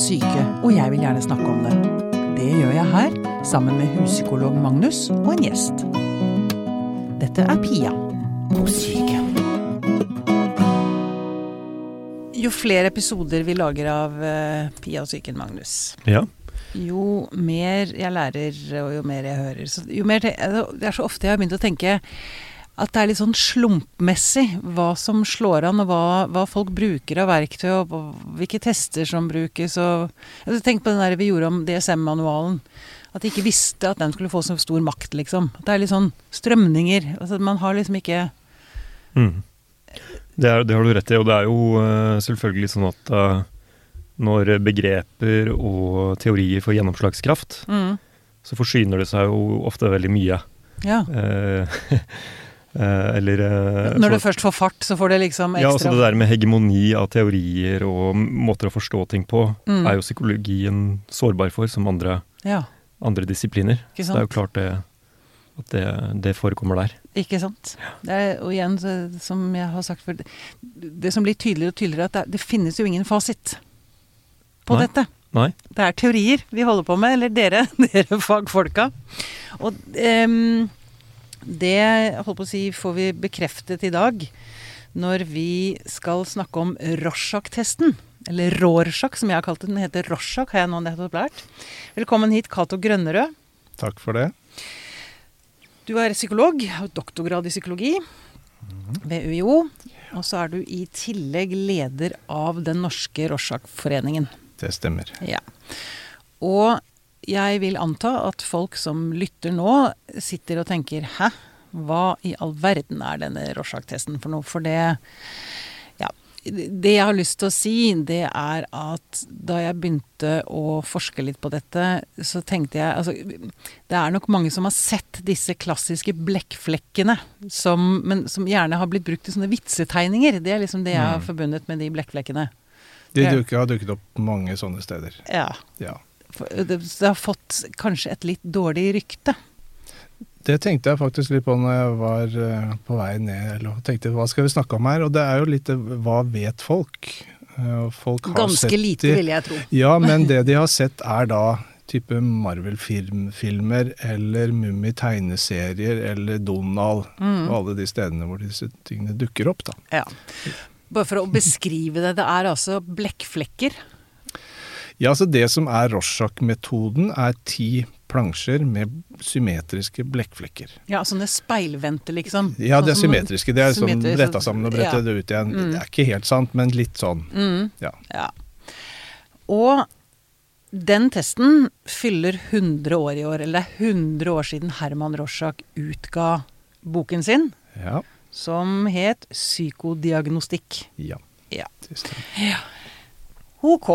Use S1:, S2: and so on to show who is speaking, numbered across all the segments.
S1: Syke, og jeg vil gjerne snakke om det. Det gjør jeg her, sammen med huspsykolog Magnus og en gjest. Dette er Pia på syke. Jo flere episoder vi lager av eh, Pia og psyken, Magnus,
S2: Ja.
S1: jo mer jeg lærer, og jo mer jeg hører så, jo mer, altså, Det er så ofte jeg har begynt å tenke at det er litt sånn slumpmessig hva som slår an, og hva, hva folk bruker av verktøy, og og hvilke tester som brukes. Og, altså, tenk på den der vi gjorde om DSM-manualen. At de ikke visste at den skulle få så stor makt, liksom. At det er litt sånn strømninger. Altså, man har liksom ikke
S2: Mm. Det, er, det har du rett i, og det er jo uh, selvfølgelig sånn at uh, når begreper og teorier får gjennomslagskraft,
S1: mm,
S2: så forsyner det seg jo ofte veldig mye.
S1: Ja.
S2: Eh, eller eh,
S1: Når det
S2: så-
S1: først får fart, så får det liksom ekstra
S2: Ja, altså det der med hegemoni av teorier og måter å forstå ting på,
S1: Mm.
S2: er jo psykologien sårbar for, som andre,
S1: Ja,
S2: andre disipliner. det er jo klart det, at det, det forekommer der.
S1: Ikke sant. Det er, og igjen, så- som jeg har sagt før, det, som blir tydeligere og tydeligere, at det, det finnes jo ingen fasit på
S2: Nei.
S1: dette.
S2: Nei?
S1: Det er teorier vi holder på med, eller dere, dere fagfolka. Og em, det holdt på å si, får vi bekreftet i dag når vi skal snakke om Rorschach-testen. Eller Rorschach, som jeg har kalt det. Den heter Rorschach, har jeg nå nettopp lært. Velkommen hit, Cato Grønnerød.
S3: Takk for det.
S1: Du er psykolog, har doktorgrad i psykologi ved UiO. Og så er du i tillegg leder av Den norske Rorschach-foreningen.
S3: Det stemmer.
S1: Ja. Og jeg vil anta at folk som lytter nå, sitter og tenker Hæ? Hva i all verden er denne Rorschach-testen for noe? For det Ja. Det jeg har lyst til å si, det er at da jeg begynte å forske litt på dette, så tenkte jeg Altså, det er nok mange som har sett disse klassiske blekkflekkene, som, men som gjerne har blitt brukt i sånne vitsetegninger. Det er liksom det jeg har
S3: Mm.
S1: forbundet med de blekkflekkene.
S3: De dukker, har dukket opp mange sånne steder.
S1: Ja.
S3: Ja.
S1: For Det, har fått kanskje et litt dårlig rykte.
S3: Det tenkte jeg faktisk litt på når jeg var eh, på vei ned. Eller tenkte hva skal vi snakke om her? Og det er jo litt eh, hva vet folk? Eh, folk har
S1: Ganske lite,
S3: de-
S1: vil jeg tro.
S3: Ja, men det de har sett er da type Marvel-filmer eller Mummi-tegneserier eller Donald.
S1: Mm.
S3: Og alle de stedene hvor disse tingene dukker opp, da.
S1: Ja. Bare for å beskrive det. Det er altså blekkflekker.
S3: Ja, så Det som er Rorschach-metoden, er ti plansjer med symmetriske blekkflekker.
S1: Ja, sånne speilvendte, liksom.
S3: Ja, det er
S1: Sånn
S3: symmetriske. Det er sånn
S1: symmetrisk,
S3: retta sammen og bretta
S1: ja.
S3: ut igjen.
S1: Mm.
S3: Det er ikke helt sant, men litt sånn.
S1: Mm,
S3: Ja.
S1: ja. Og den testen fyller 100 år i år. Eller det er 100 år siden Herman Rorschach utga boken sin,
S3: Ja.
S1: som het 'Psykodiagnostikk'.
S3: ja.
S1: Ja.
S3: Det stemmer.
S1: Ok.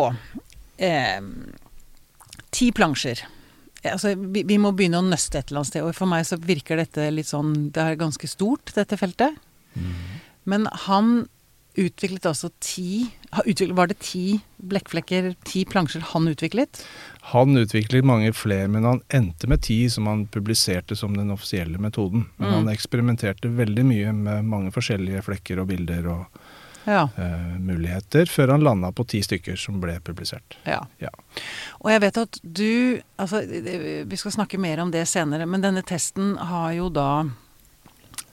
S1: Eh, ti plansjer. Eh, Altså, vi, vi må begynne å nøste et eller annet sted. Og for meg så virker dette litt sånn Det er ganske stort, dette feltet. Men han utviklet altså ti Var det ti blekkflekker, ti plansjer han utviklet?
S3: Han utviklet mange flere, men han endte med ti som han publiserte som den offisielle metoden. Men
S1: Mm.
S3: han eksperimenterte veldig mye med mange forskjellige flekker og bilder og
S1: Ja.
S3: uh, muligheter, før han landa på ti stykker som ble publisert.
S1: ja.
S3: Ja.
S1: Og jeg vet at du altså, Vi skal snakke mer om det senere, men denne testen har jo da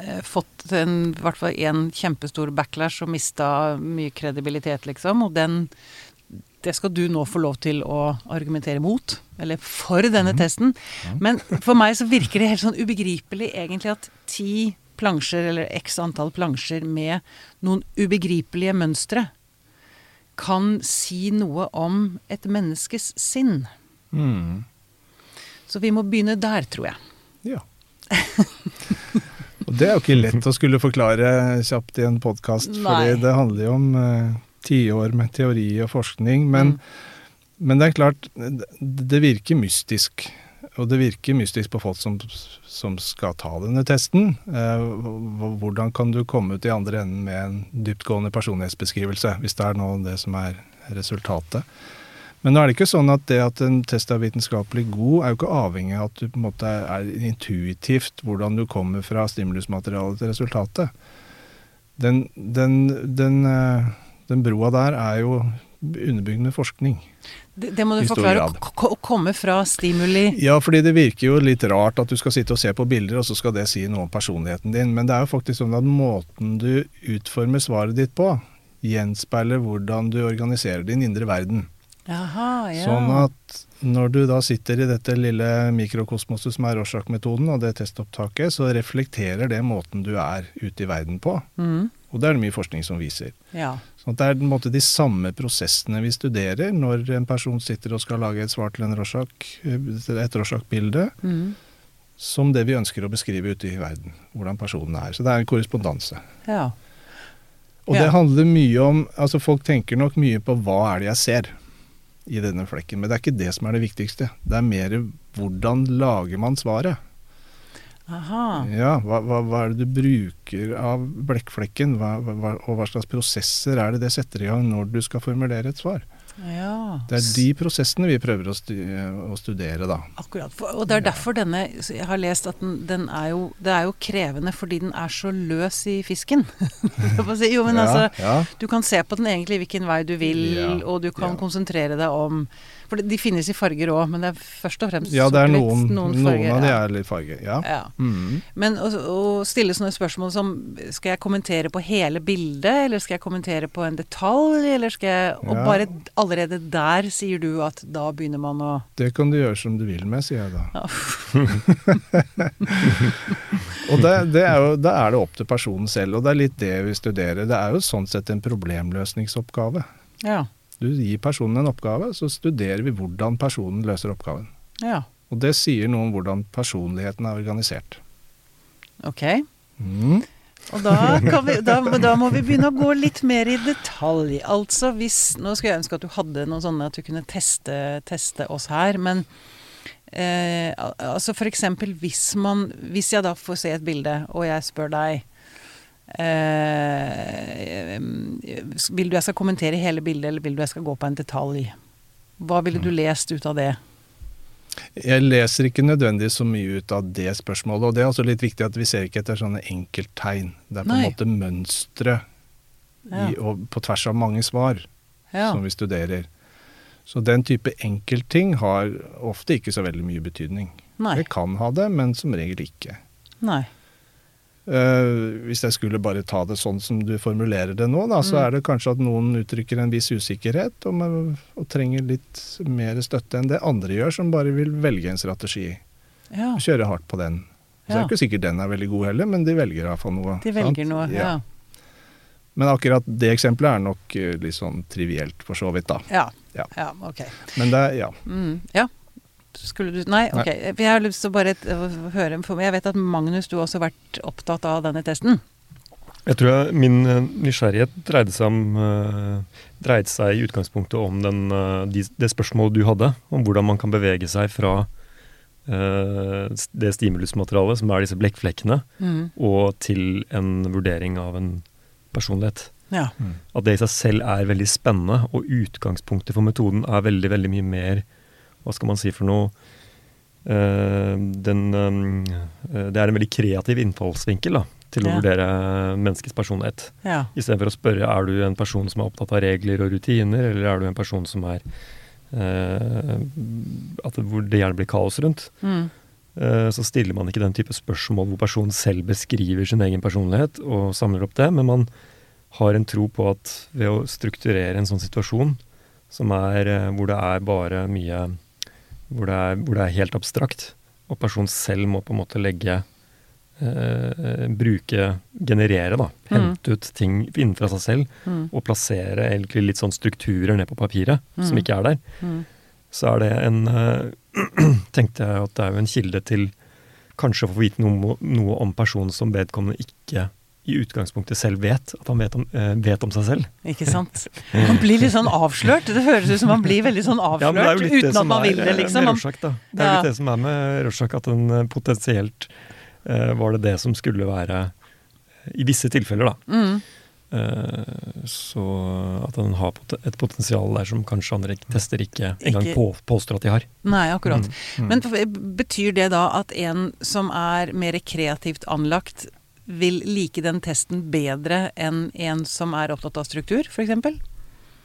S1: eh, fått en, i hvert fall en kjempestor backlash og mista mye kredibilitet, liksom. Og den Det skal du nå få lov til å argumentere mot, eller for denne testen. Men for meg så virker det helt sånn ubegripelig egentlig at ti plansjer, eller x antall plansjer med noen ubegripelige mønstre, kan si noe om et menneskes sinn. Så vi må begynne der, tror jeg.
S3: Ja. og det er jo ikke lett å skulle forklare kjapt i en podkast, fordi det handler jo om eh, tiår med teori og forskning. Men, men det er klart, det virker mystisk. Og det virker mystisk på folk som, som skal ta denne testen. Eh, hvordan kan du komme ut i andre enden med en dyptgående personlighetsbeskrivelse, hvis det er nå det som er resultatet. Men nå er det ikke sånn at det at en test er vitenskapelig god, er jo ikke avhengig av at du på en måte er intuitivt hvordan du kommer fra stimulusmaterialet til resultatet. Den, den, den, eh, den broa der er jo underbygd med forskning.
S1: Det, det må du forklare. Å komme fra stimuli
S3: Ja, fordi det virker jo litt rart at du skal sitte og se på bilder, og så skal det si noe om personligheten din. Men det er jo faktisk sånn at måten du utformer svaret ditt på, gjenspeiler hvordan du organiserer din indre verden.
S1: Jaha, ja.
S3: Sånn at når du da sitter i dette lille mikrokosmoset som er Rorschach-metoden, og det testopptaket, så reflekterer det måten du er ute i verden på.
S1: Mm,
S3: Og det er det mye forskning som viser.
S1: ja.
S3: Sånn det er på en måte de samme prosessene vi studerer når en person sitter og skal lage et svar til en Rorschach, et Rorschach-bilde,
S1: Mm,
S3: som det vi ønsker å beskrive ute i verden. Hvordan personen er. Så det er en korrespondanse.
S1: ja.
S3: Og
S1: Ja.
S3: det handler mye om Altså folk tenker nok mye på hva er det jeg ser i denne flekken, men det er ikke det som er det viktigste. Det er mer hvordan lager man svaret.
S1: Aha.
S3: Ja, hva, hva, hva er det du bruker av blekkflekken, hva, og hva slags prosesser er det det setter i gang når du skal formulere et svar.
S1: Ja.
S3: Det er de prosessene vi prøver å, stu, å studere, da.
S1: Akkurat. Og det er derfor denne Jeg har lest at den, den er jo Det er jo krevende fordi den er så løs i fisken. Jo, men
S3: ja,
S1: altså
S3: ja.
S1: Du kan se på den egentlig hvilken vei du vil,
S3: Ja,
S1: og du kan konsentrere deg om For de finnes i farger òg, men det er først og fremst
S3: ja, det er noen, noen,
S1: farger,
S3: av de er litt farger, Ja.
S1: Ja.
S3: Mhm.
S1: Men å, stille sånne spørsmål som Skal jeg kommentere på hele bildet, eller skal jeg kommentere på en detalj, eller skal jeg Og bare allerede der sier du at da begynner man å
S3: Det kan du gjøre som du vil med, sier jeg da.
S1: Ja.
S3: og det, det er jo, da er det opp til personen selv, og det er litt det vi studerer. Det er jo sånn sett en problemløsningsoppgave.
S1: Ja.
S3: Du gir personen en oppgave, så studerer vi hvordan personen løser oppgaven.
S1: Ja.
S3: Og det sier noe om hvordan personligheten er organisert.
S1: Ok.
S3: Mhm.
S1: Og da, kan vi, da, da må vi begynne å gå litt mer i detalj. Altså hvis Nå skulle jeg ønske at du hadde noen sånne at du kunne teste, teste oss her, men eh, altså eksempel hvis man Hvis jeg da får se et bilde, og jeg spør deg eh, Vil du jeg skal kommentere hele bildet, eller vil du jeg skal gå på en detalj? Hva ville du lest ut av det?
S3: Jeg leser ikke nødvendigvis så mye ut av det spørsmålet, og det er også litt viktig at vi ser ikke etter sånne enkelttegn. Det er på
S1: Nei.
S3: en måte mønstre
S1: Ja.
S3: i, på tvers av mange svar
S1: Ja.
S3: som vi studerer. Så den type enkeltting har ofte ikke så veldig mye betydning.
S1: Nei.
S3: Det kan ha det, men som regel ikke.
S1: Nei.
S3: Eh, hvis jeg skulle bare ta det sånn som du formulerer det nå, da, så
S1: Mm.
S3: er det kanskje at noen uttrykker en viss usikkerhet og, og trenger litt mer støtte enn det andre gjør, som bare vil velge en strategi.
S1: Ja.
S3: Kjøre hardt på den. Så det er ikke sikkert den er veldig god heller, men de velger iallfall noe.
S1: De
S3: sant?
S1: noe. Ja.
S3: Men akkurat det eksempelet er nok eh, litt sånn trivielt, for så vidt, da.
S1: Ja.
S3: Ja.
S1: ja. Ok.
S3: Men det er, ja.
S1: Mm, ja. Skulle du Nei, ok. Nei. Jeg har lyst til å bare høre for meg. Jeg vet at Magnus, du har også vært opptatt av denne testen.
S2: Jeg tror jeg, min eh, nysgjerrighet dreide seg, om, eh, dreide seg i utgangspunktet om den, eh, de, det spørsmålet du hadde, om hvordan man kan bevege seg fra det stimulusmaterialet, som er disse blekkflekkene,
S1: Mm.
S2: og til en vurdering av en personlighet.
S1: Ja.
S2: At det i seg selv er veldig spennende, og utgangspunktet for metoden er veldig, veldig mye mer Hva skal man si for noe eh, den, eh, Det er en veldig kreativ innfallsvinkel da, til å
S1: Ja.
S2: vurdere menneskets personlighet.
S1: Ja.
S2: Istedenfor å spørre er du en person som er opptatt av regler og rutiner, eller er du en person som er eh, at det, Hvor det gjerne blir kaos rundt.
S1: Mm.
S2: Eh, så stiller man ikke den type spørsmål hvor personen selv beskriver sin egen personlighet og samler opp det, men man har en tro på at ved å strukturere en sånn situasjon, som er eh, hvor det er bare mye hvor det, er, hvor det er helt abstrakt, og personen selv må på en måte legge eh, bruke, generere, da. Hente ut ting innenfra seg selv
S1: Mm.
S2: og plassere egentlig litt sånn strukturer ned på papiret som
S1: Mm.
S2: ikke er der.
S1: Mm.
S2: Så er det en eh, Tenkte jeg at det er jo en kilde til kanskje å få vite noe, noe om personen som vedkommende ikke i utgangspunktet selv vet at han vet om, eh, vet om seg selv.
S1: Ikke sant. Man blir litt sånn avslørt. Det høres ut som man blir veldig sånn
S2: Ja,
S1: avslørt
S2: det
S1: uten at man
S2: er
S1: vil det,
S2: eh,
S1: liksom.
S2: Rorschach. Det er jo
S1: Ja.
S2: litt det som er med Rorschach, at den eh, potensielt uh, var det det som skulle være I visse tilfeller, da.
S1: mm,
S2: Uh, så at den har et potensial der som kanskje andre tester ikke engang på, påstår at de har.
S1: nei, akkurat.
S3: Mm.
S1: Men betyr det da at en som er mer kreativt anlagt, vil like den testen bedre enn en som er opptatt av struktur, f.eks.?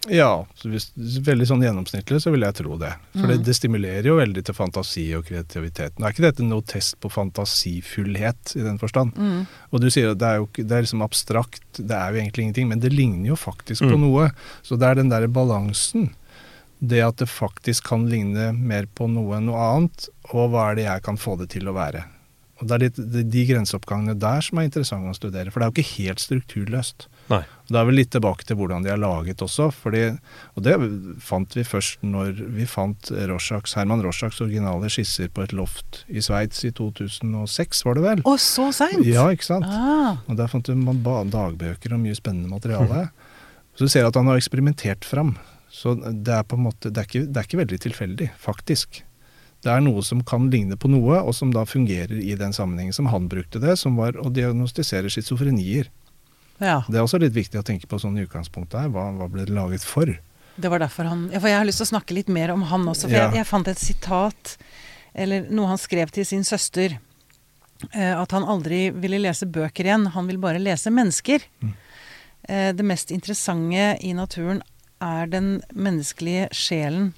S3: Ja, så hvis, veldig sånn gjennomsnittlig så vil jeg tro det. For det,
S1: Mhm.
S3: det stimulerer jo veldig til fantasi og kreativitet. Nå er ikke dette noe test på fantasifullhet i den forstand.
S1: Mm.
S3: Og du sier at det er jo det er liksom abstrakt, det er jo egentlig ingenting, men det ligner jo faktisk på
S2: Mm.
S3: noe. Så det er den derre balansen. Det at det faktisk kan ligne mer på noe enn noe annet, og hva er det jeg kan få det til å være. Og det er litt, de, de grenseoppgangene der som er interessante å studere, for det er jo ikke helt strukturløst.
S2: Nei.
S3: Da er vi litt tilbake til hvordan de er laget også. Fordi, og det fant vi først når vi fant Rorschachs, Herman Rorschachs originale skisser på et loft i Sveits i 2006, var det vel?
S1: Å, så seint!
S3: Ja, ikke sant?
S1: Ah,
S3: Og der fant man dagbøker og mye spennende materiale. Så du ser at han har eksperimentert fram. Så det er på en måte, det er ikke, det er ikke veldig tilfeldig, faktisk. Det er noe som kan ligne på noe, og som da fungerer i den sammenhengen som han brukte det, som var å diagnostisere schizofrenier.
S1: ja.
S3: Det er også litt viktig å tenke på sånn i utgangspunktet her. Hva, hva ble det laget for?
S1: Det var derfor han Ja, for jeg har lyst til å snakke litt mer om han også. For
S3: Ja.
S1: jeg, jeg fant et sitat, eller noe han skrev til sin søster. eh, At han aldri ville lese bøker igjen. Han vil bare lese mennesker.
S3: Mm.
S1: Eh, Det mest interessante i naturen er den menneskelige sjelen.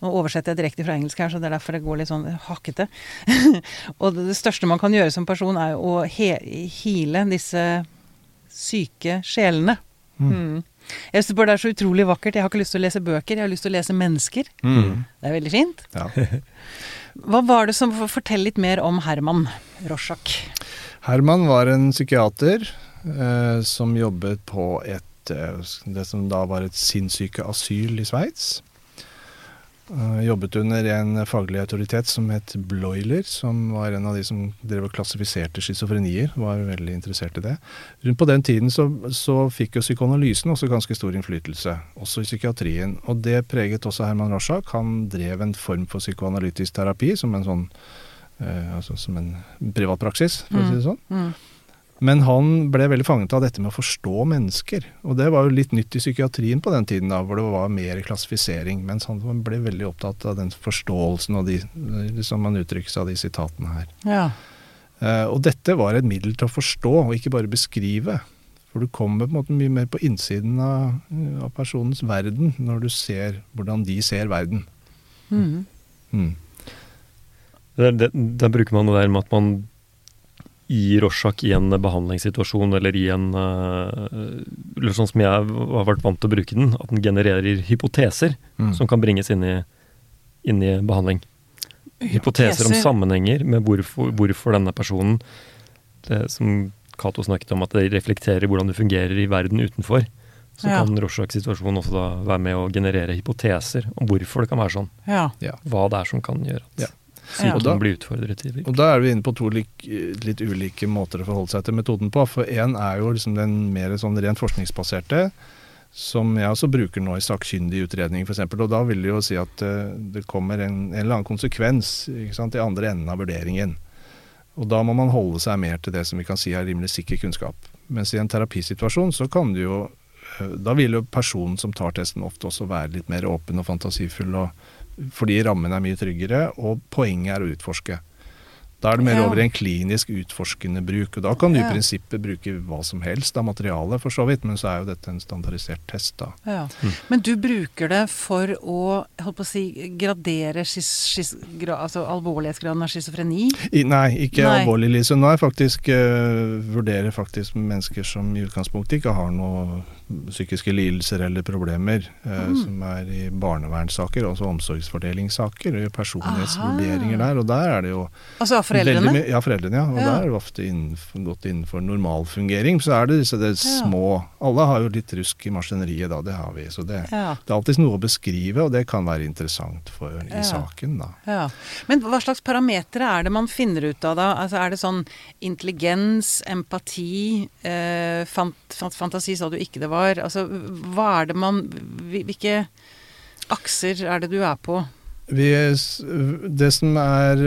S1: Nå oversetter jeg direkte fra engelsk her, så det er derfor det går litt sånn hakkete. og det, største man kan gjøre som person, er jo å he hile disse syke sjelene. Mm. Jeg synes bare det er så utrolig vakkert. Jeg har ikke lyst til å lese bøker, jeg har lyst til å lese mennesker.
S3: Mm.
S1: Det er veldig fint.
S3: Ja.
S1: Hva var det som Fortell litt mer om Herman Rorschach.
S3: Herman var en psykiater eh, som jobbet på et, eh, det som da var et sinnssykeasyl i Sveits. Eh, jobbet under en faglig autoritet som het Bloiler, som var en av de som drev og klassifiserte schizofrenier. Var veldig interessert i det. Rundt på den tiden så, så fikk jo psykoanalysen også ganske stor innflytelse, også i psykiatrien. Og det preget også Herman Rorschach. Han drev en form for psykoanalytisk terapi som en sånn eh, altså som en privatpraksis, for å si det sånn.
S1: Mm.
S3: Men han ble veldig fanget av dette med å forstå mennesker. Og det var jo litt nytt i psykiatrien på den tiden, da, hvor det var mer klassifisering. Mens han ble veldig opptatt av den forståelsen og de, som man uttrykkes av de sitatene her.
S1: Ja.
S3: Uh, og dette var et middel til å forstå, og ikke bare beskrive. For du kommer på en måte mye mer på innsiden av, av personens verden når du ser hvordan de ser verden.
S1: Mm.
S3: Mm.
S2: Der, der, der bruker man det der med at man i Rorschach i en behandlingssituasjon eller i en eh, Eller sånn som jeg har vært vant til å bruke den, at den genererer hypoteser
S3: Mm.
S2: som kan bringes inn i, inn i behandling. Hypoteser om sammenhenger med hvorfor, hvorfor denne personen det Som Cato snakket om, at det reflekterer hvordan du fungerer i verden utenfor. Så
S1: Ja.
S2: kan Rorschachs situasjon også da være med å generere hypoteser om hvorfor det kan være sånn.
S1: Ja.
S3: Ja.
S2: Hva det er som kan gjøre at
S3: Ja.
S1: Ja.
S3: Og da-
S2: blir utfordret i
S3: Og da er vi inne på to lik, litt ulike måter å forholde seg til metoden på. For én er jo liksom den mer sånn rent forskningsbaserte, som jeg også bruker nå i sakkyndig utredning f.eks. Og da vil det jo si at eh, det kommer en, en eller annen konsekvens ikke sant, i andre enden av vurderingen. Og da må man holde seg mer til det som vi kan si er rimelig sikker kunnskap. Mens i en terapisituasjon så kan du jo eh, Da vil jo personen som tar testen ofte også være litt mer åpen og fantasifull, og, fordi rammen er mye tryggere, og poenget er å utforske. Da er det mer
S1: Ja.
S3: over i en klinisk utforskende bruk. Og da kan du
S1: Ja.
S3: i prinsippet bruke hva som helst av materialet, for så vidt, men så er jo dette en standardisert test, da.
S1: Ja.
S2: Mm.
S1: Men du bruker det for å holdt på å si, gradere skis, skis, gra, altså alvorlighetsgraden av schizofreni?
S3: Nei, ikke
S1: Nei.
S3: alvorlig, Lise. Nå er faktisk uh, vurderer faktisk mennesker som i utgangspunktet ikke har noe psykiske lidelser eller problemer, eh,
S1: Mm.
S3: som er i barnevernssaker, altså omsorgsfordelingssaker, og personlighetsvurderinger der. Og der er det jo
S1: Altså foreldrene?
S3: Veldig Ja, foreldrene, ja. Og
S1: Ja.
S3: der er det ofte innenfor, gått innenfor normalfungering. Så er det disse det små Alle har jo litt rusk i maskineriet, da. Det har vi. Så det,
S1: Ja.
S3: det er alltid noe å beskrive, og det kan være interessant for, i
S1: Ja.
S3: saken, da.
S1: Ja. Men hva slags parametere er det man finner ut av da? Altså Er det sånn intelligens, empati, eh, fant, fant, fantasi sa du ikke det var. Altså hva er det man Hvilke akser er det du er på?
S3: Vi, det som er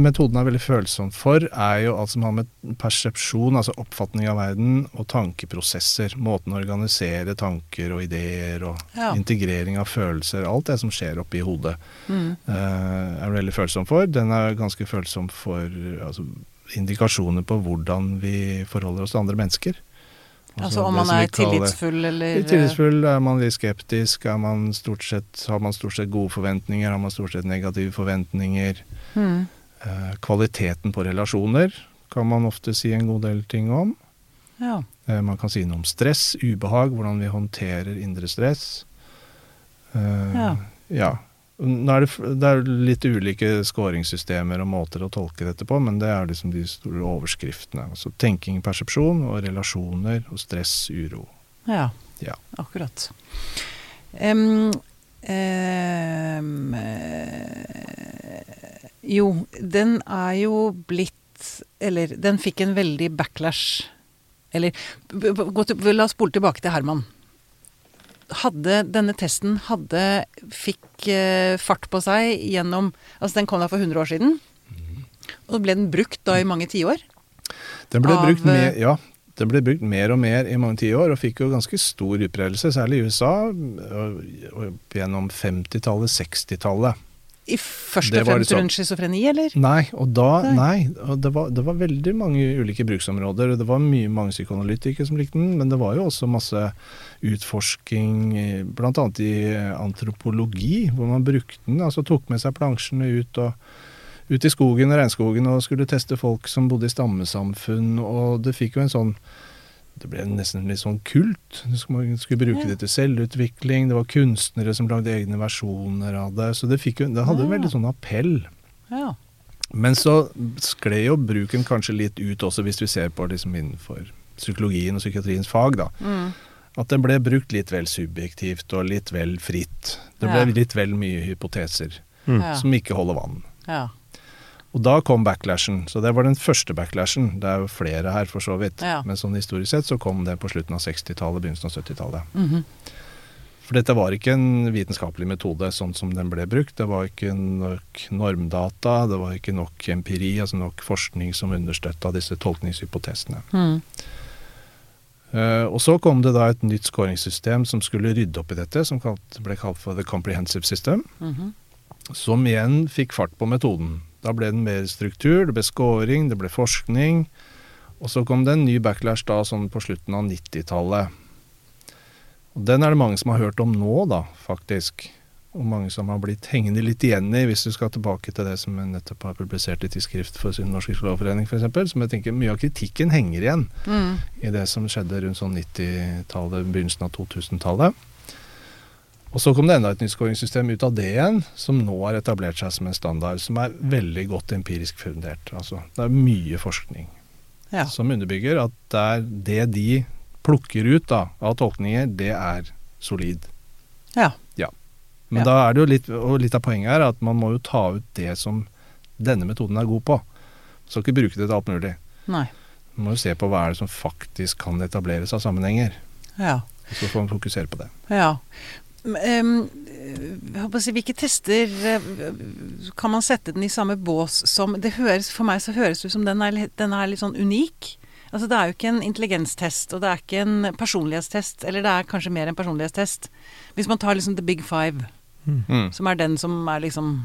S3: metoden er veldig følsom for, er jo alt som har med persepsjon, altså oppfatning av verden, og tankeprosesser. Måten å organisere tanker og ideer og
S1: Ja.
S3: integrering av følelser. Alt det som skjer oppi hodet,
S1: Mm.
S3: eh, er veldig følsom for. Den er ganske følsom for altså, indikasjoner på hvordan vi forholder oss til andre mennesker.
S1: Altså om man er tillitsfull eller
S3: Tillitsfull, er man litt skeptisk, er man stort sett, har man stort sett gode forventninger, har man stort sett negative forventninger.
S1: Mm.
S3: Eh, kvaliteten på relasjoner kan man ofte si en god del ting om.
S1: Ja.
S3: Eh, man kan si noe om stress, ubehag, hvordan vi håndterer indre stress. Eh,
S1: Ja.
S3: ja. Nå er det, det er litt ulike skåringssystemer og måter å tolke dette på, men det er liksom de store overskriftene. Altså tenking, persepsjon og relasjoner og stress, uro.
S1: ja.
S3: Ja.
S1: Akkurat. Um, eh, jo, den er jo blitt Eller den fikk en veldig backlash. Eller til, La oss spole tilbake til Herman. Hadde denne testen hadde, fikk eh, fart på seg gjennom Altså, den kom da for 100 år siden. Og så ble den brukt da i mange tiår.
S3: Den ble,
S1: Av,
S3: brukt med, ja, den ble brukt mer og mer i mange tiår, og fikk jo ganske stor utbredelse, særlig i USA, og, og gjennom 50-tallet, 60-tallet.
S1: I først og fremst
S3: liksom-
S1: rundt schizofreni, eller?
S3: Nei, og da,
S1: Nei.
S3: og det, var, det var veldig mange ulike bruksområder. Det var mye, mange psykoanalytikere som likte den, men det var jo også masse utforsking, bl.a. i antropologi, hvor man brukte den. Altså tok med seg plansjene ut og ut i skogen og regnskogen og skulle teste folk som bodde i stammesamfunn, og det fikk jo en sånn det ble nesten litt sånn kult. Man skulle bruke
S1: Ja.
S3: det til selvutvikling. Det var kunstnere som lagde egne versjoner av det. Så det, fikk jo, det hadde en veldig sånn appell.
S1: Ja.
S3: Men så skled jo bruken kanskje litt ut også, hvis vi ser på liksom innenfor psykologien og psykiatriens fag, da.
S1: Mm.
S3: At den ble brukt litt vel subjektivt og litt vel fritt. Det
S1: Ja.
S3: ble litt vel mye hypoteser
S2: Mm.
S3: Som ikke holder vann.
S1: ja.
S3: Og da kom backlashen. Så det var den første backlashen. Det er jo flere her, for så vidt.
S1: Ja.
S3: Men sånn historisk sett så kom det på slutten av 60-tallet, begynnelsen av 70-tallet.
S1: Mhm.
S3: For dette var ikke en vitenskapelig metode sånn som den ble brukt. Det var ikke nok normdata, det var ikke nok empiri, altså nok forskning som understøtta disse tolkningshypotesene.
S1: Mm.
S3: Uh, og så kom det da et nytt skåringssystem som skulle rydde opp i dette, som kalt, ble kalt for the comprehensive system,
S1: Mhm.
S3: som igjen fikk fart på metoden. Da ble det mer struktur, det ble scoring, det ble forskning. Og så kom det en ny backlash da sånn på slutten av 90-tallet. Og Den er det mange som har hørt om nå, da, faktisk. Og mange som har blitt hengende litt igjen i, hvis du skal tilbake til det som jeg nettopp har publisert i Tidsskrift for Norsk Psykologforening f.eks., som jeg tenker mye av kritikken henger igjen
S1: Mm.
S3: i det som skjedde rundt sånn 90-tallet, begynnelsen av 2000-tallet. Og så kom det enda et nytt skåringssystem ut av det igjen, som nå har etablert seg som en standard, som er veldig godt empirisk fundert. Altså, det er mye forskning
S1: Ja.
S3: som underbygger at det, er det de plukker ut da, av tolkninger, det er solid.
S1: ja.
S3: Men
S1: Ja.
S3: da er det jo litt, og litt av poenget her, at man må jo ta ut det som denne metoden er god på. Skal ikke bruke det til alt mulig.
S1: Nei.
S3: Man må jo se på hva er det som faktisk kan etableres av sammenhenger.
S1: Ja.
S3: Og så får man fokusere på det.
S1: ja. Um, håper å si, hvilke tester eh, kan man sette den i samme bås som det høres, For meg så høres det ut som den er, den er litt sånn unik. Altså Det er jo ikke en intelligenstest, og det er ikke en personlighetstest. Eller det er kanskje mer en personlighetstest. Hvis man tar liksom the big five,
S3: Mm.
S1: som er den som er liksom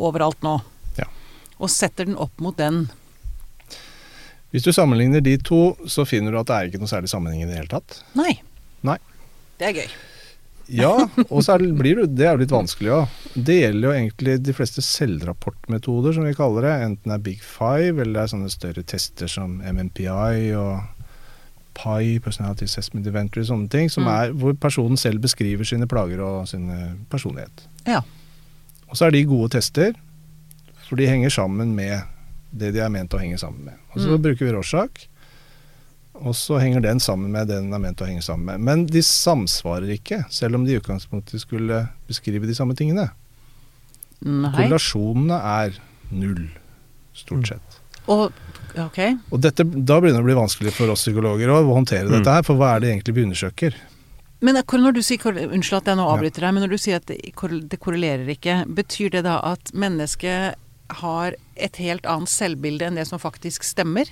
S1: overalt nå,
S3: Ja.
S1: og setter den opp mot den.
S3: Hvis du sammenligner de to, så finner du at det er ikke noe særlig sammenheng i det hele tatt.
S1: Nei.
S3: Nei.
S1: Det er gøy.
S3: Ja, og så blir det, det er jo litt vanskelig òg. Det gjelder jo egentlig de fleste selvrapportmetoder, som vi kaller det. Enten det er Big Five, eller det er sånne større tester som MMPI og PI, Personality Assessment Inventory, sånne ting, som
S1: Mm.
S3: er hvor personen selv beskriver sine plager og sin personlighet.
S1: Ja.
S3: Og så er de gode tester, for de henger sammen med det de er ment å henge sammen med. Og så
S1: Mm.
S3: bruker vi Rorschach, og så henger den sammen med det den er ment å henge sammen med. Men de samsvarer ikke, selv om de i utgangspunktet skulle beskrive de samme tingene.
S1: Nei.
S3: Korrelasjonene er null, stort sett.
S1: Og okay.
S3: Og dette, da begynner det å bli vanskelig for oss psykologer å håndtere
S2: Mm.
S3: dette her, for hva er det egentlig vi undersøker?
S1: Men når du sier Unnskyld at jeg nå avbryter deg, men når du sier at det, det korrelerer ikke, betyr det da at mennesket har et helt annet selvbilde enn det som faktisk stemmer?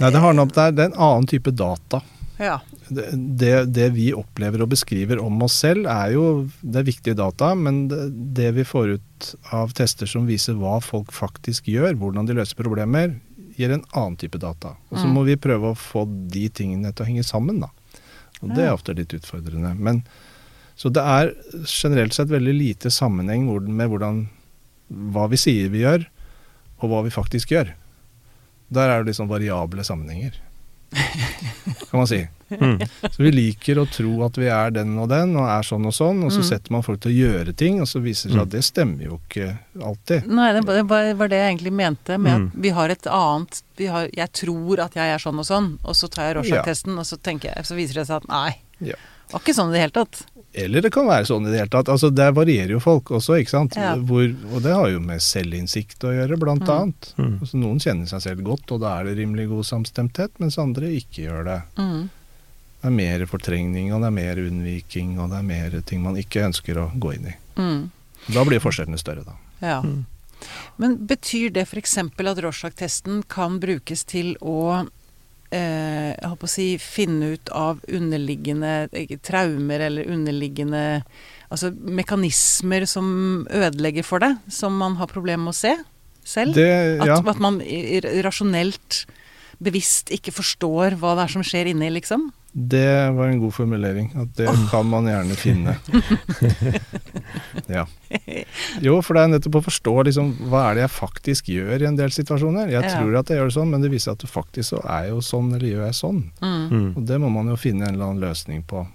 S3: Nei, det har noe, det er, det er en annen type data.
S1: Ja.
S3: Det, det, det vi opplever og beskriver om oss selv, er jo det er viktige data, men det, det vi får ut av tester som viser hva folk faktisk gjør, hvordan de løser problemer, gir en annen type data. Og så
S1: Mm.
S3: må vi prøve å få de tingene til å henge sammen, da. Og det er ofte litt utfordrende. Men, så det er generelt sett veldig lite sammenheng med hvordan hva vi sier vi gjør, og hva vi faktisk gjør. Der er det liksom variable sammenhenger, kan man si.
S2: Mm.
S3: Så vi liker å tro at vi er den og den, og er sånn og sånn, og så
S1: Mm.
S3: setter man folk til å gjøre ting, og så viser det seg at det stemmer jo ikke alltid.
S1: Nei, det var- det jeg egentlig mente med
S2: Mm.
S1: at vi har et annet vi har, Jeg tror at jeg er sånn og sånn, og så tar jeg Rorschach-testen, og så, jeg, så viser det seg at nei.
S3: Ja.
S1: Det var ikke sånn i det hele tatt.
S3: Eller det kan være sånn i det hele tatt. Altså, det varierer jo folk også, ikke sant.
S1: Ja.
S3: Hvor, og det har jo med selvinnsikt å gjøre, blant
S1: Mm.
S3: annet.
S2: Mm.
S3: Altså, noen kjenner seg selv godt, og da er det rimelig god samstemthet, mens andre ikke gjør det.
S1: Mm.
S3: Det er mer fortrengning, og det er mer unnviking, og det er mer ting man ikke ønsker å gå inn i.
S1: Mm.
S3: Da blir forskjellene større, da.
S1: Ja.
S2: Mm.
S1: Men betyr det f.eks. at Rorschach-testen kan brukes til å jeg håper å si, finne ut av underliggende eh, traumer eller underliggende altså mekanismer som ødelegger for deg, som man har problemer med å se selv?
S3: Det, ja.
S1: At, at man rasjonelt, bevisst ikke forstår hva det er som skjer inni, liksom?
S3: Det var en god formulering. At det kan man gjerne finne. ja. Jo, for det er nettopp å forstå liksom, hva er det jeg faktisk gjør i en del situasjoner. Jeg
S1: Ja.
S3: tror at jeg gjør det sånn, men det viser at det faktisk så er jo sånn, eller gjør jeg sånn.
S1: Mm.
S2: Mm.
S3: Og det må man jo finne en eller annen løsning på.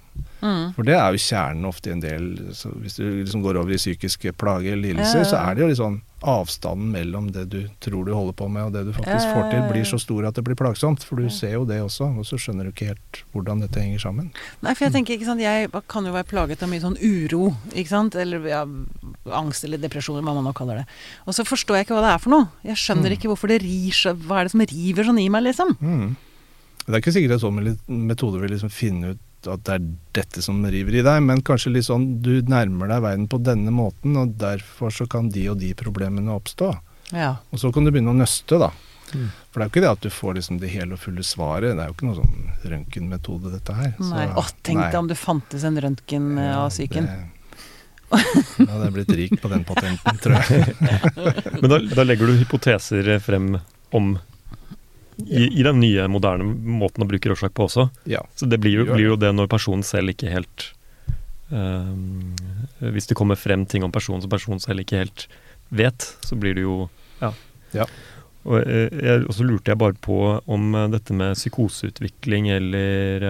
S1: Mm.
S3: For det er jo kjernen ofte i en del så Hvis du liksom går over i psykiske plager eller lidelser,
S1: Ja, ja,
S3: så er det jo sånn avstanden mellom det du tror du holder på med, og det du faktisk
S1: Ja,
S3: får til, blir så stor at det blir plagsomt. For du ser jo det også, og så skjønner du ikke helt hvordan dette henger sammen.
S1: Nei, for jeg tenker, ikke sant, jeg kan jo være plaget av mye sånn uro, ikke sant, eller angst eller depresjon, hva man nå kaller det. Og så forstår jeg ikke hva det er for noe. Jeg skjønner
S3: Mm.
S1: ikke hvorfor det rir seg, hva er det som river sånn i meg, liksom?
S3: Mm. Det er ikke sikkert en sånn metode vil liksom finne ut at det er dette som river i deg, men kanskje litt sånn du nærmer deg verden på denne måten, og derfor så kan de og de problemene oppstå.
S1: Ja.
S3: Og så kan du begynne å nøste, da.
S2: Mm.
S3: For det er jo ikke det at du får liksom det hele og fulle svaret. Det er jo ikke noe sånn røntgenmetode, dette her. Så-
S1: Nei. Å, tenk deg om det fantes en røntgen eh,
S3: Ja,
S1: av psyken.
S3: det- Da hadde jeg blitt rik på den patenten, tror jeg.
S2: Men da, da legger du hypoteser frem om i, i den nye, moderne måten å bruke Rorschach på også.
S3: Ja.
S2: Så det blir jo, blir jo det når personen selv ikke helt um, Hvis det kommer frem ting om personen som personen selv ikke helt vet, så blir det jo Ja.
S3: Ja.
S2: Og, eh, jeg, så lurte jeg bare på om eh, dette med psykoseutvikling eller,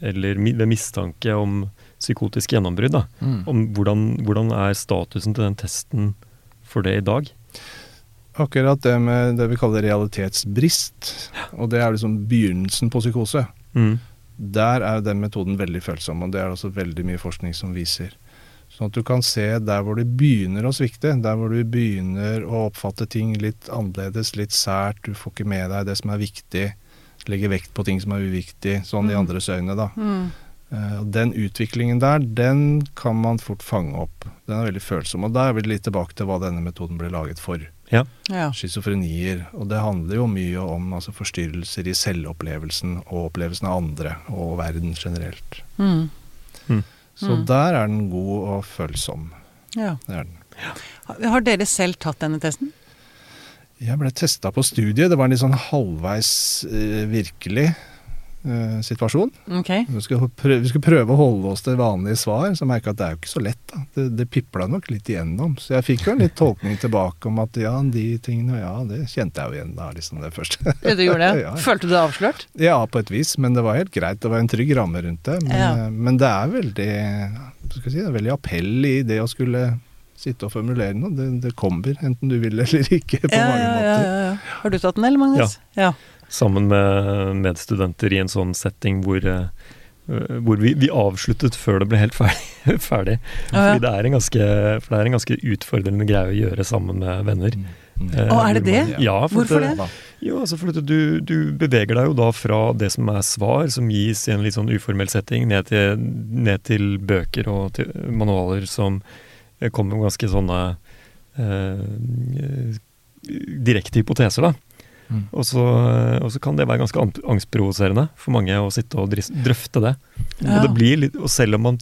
S2: eller ved mistanke om psykotisk gjennombrudd.
S3: Mm.
S2: Om hvordan, hvordan er statusen til den testen for det i dag?
S3: Akkurat det med det vi kaller realitetsbrist, og det er liksom begynnelsen på psykose.
S2: Mm.
S3: Der er den metoden veldig følsom, og det er også veldig mye forskning som viser. Sånn at du kan se der hvor det begynner å svikte, der hvor du begynner å oppfatte ting litt annerledes, litt sært, du får ikke med deg det som er viktig, legger vekt på ting som er uviktig, sånn i
S1: Mm.
S3: andres øyne, da.
S1: Mm.
S3: Eh, Den utviklingen der, den kan man fort fange opp. Den er veldig følsom. Og da er vi litt tilbake til hva denne metoden ble laget for.
S1: Ja.
S3: Schizofrenier. Og det handler jo mye om altså, forstyrrelser i selvopplevelsen og opplevelsen av andre og verden generelt.
S1: Mm.
S3: Så
S1: Mm.
S3: der er den god og følsom.
S1: ja.
S3: Det er den.
S1: Har- Har dere selv tatt denne testen?
S3: Jeg ble testa på studiet. Det var en litt sånn halvveis eh, virkelig eh, situasjon.
S1: Okay.
S3: Vi skulle, prøve, vi skulle prøve å holde oss til vanlige svar, så merka jeg at det er jo ikke så lett. da. Det, det pipla nok litt igjennom. Så jeg fikk jo en litt tolkning tilbake om at ja, de tingene, ja, det kjente jeg jo igjen da, liksom det første.
S1: Ja, du gjorde det?
S3: Ja, ja.
S1: Følte du deg avslørt?
S3: Ja, på et vis, men det var helt greit. Det var en trygg ramme rundt det. Men,
S1: Ja.
S3: eh, men det er veldig skal si, det er veldig appell i det å skulle sitte og formulere noe. Det, det kommer, enten du vil eller ikke, på
S1: Ja,
S3: mange måter.
S1: ja, ja. Har du tatt den, eller Magnus? Ja.
S2: Sammen med medstudenter i en sånn setting hvor, eh, hvor vi, vi avsluttet før det ble helt ferdig. ferdig. Fordi det er, en ganske, for det er en ganske utfordrende greie å gjøre sammen med venner.
S3: Mm, mm.
S2: Eh,
S1: Å, er det det?
S2: Ja, for
S1: Hvorfor det?
S2: Jo, altså for at du, du beveger deg jo da fra det som er svar, som gis i en litt sånn uformell setting, ned til, ned til bøker og til manualer som eh, kommer med ganske sånne eh, direkte hypoteser, da.
S3: Mm.
S2: Og så, og så kan det være ganske angstprovoserende for mange å sitte og drøfte det.
S1: Ja.
S2: Og, det blir litt, og selv om man